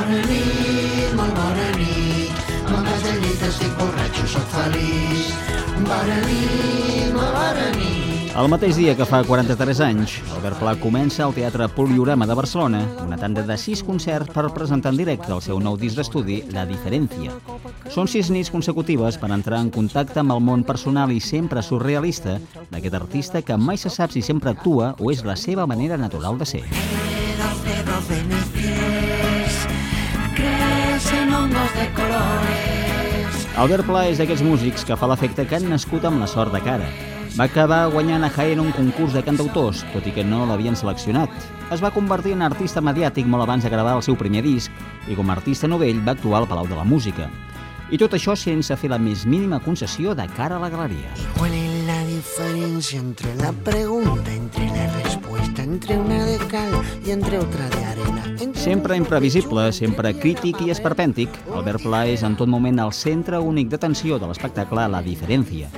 Bona nit, molt bona nit. Vaig del llit, estic borratxo, sóc feliç. Bona nit, molt bona nit. El mateix dia que fa 43 anys, Albert Pla comença al Teatre Poliorama de Barcelona una tanda de sis concerts per presentar en directe el seu nou disc d'estudi, La Diferència. Són sis nits consecutives per entrar en contacte amb el món personal i sempre surrealista d'aquest artista que mai se sap si sempre actua o és la seva manera natural de ser. Los cerros colores. Albert Pla és d'aquests músics que fa l'efecte que han nascut amb la sort de cara. Va acabar guanyant a Jaén un concurs de cantautors, tot i que no l'havien seleccionat. Es va convertir en artista mediàtic molt abans de gravar el seu primer disc i com a artista novell va actuar al Palau de la Música. I tot això sense fer la més mínima concessió de cara a la galeria. ¿Cuál es la diferencia entre la pregunta, entre la respuesta, entre una de cal y entre otra de Sempre imprevisible, sempre crític i esperpèntic, Albert Pla és en tot moment el centre únic d'atenció de l'espectacle La Diferència.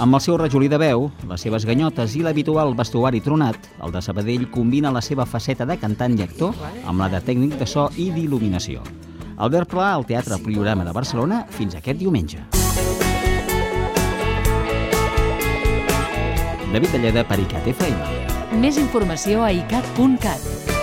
Amb el seu rajolí de veu, les seves ganyotes i l'habitual vestuari tronat, el de Sabadell combina la seva faceta de cantant i actor amb la de tècnic de so i d'il·luminació. Albert Pla al Teatre Priorama de Barcelona fins aquest diumenge. David Talleda per ICAT FM. Més informació a icat.cat.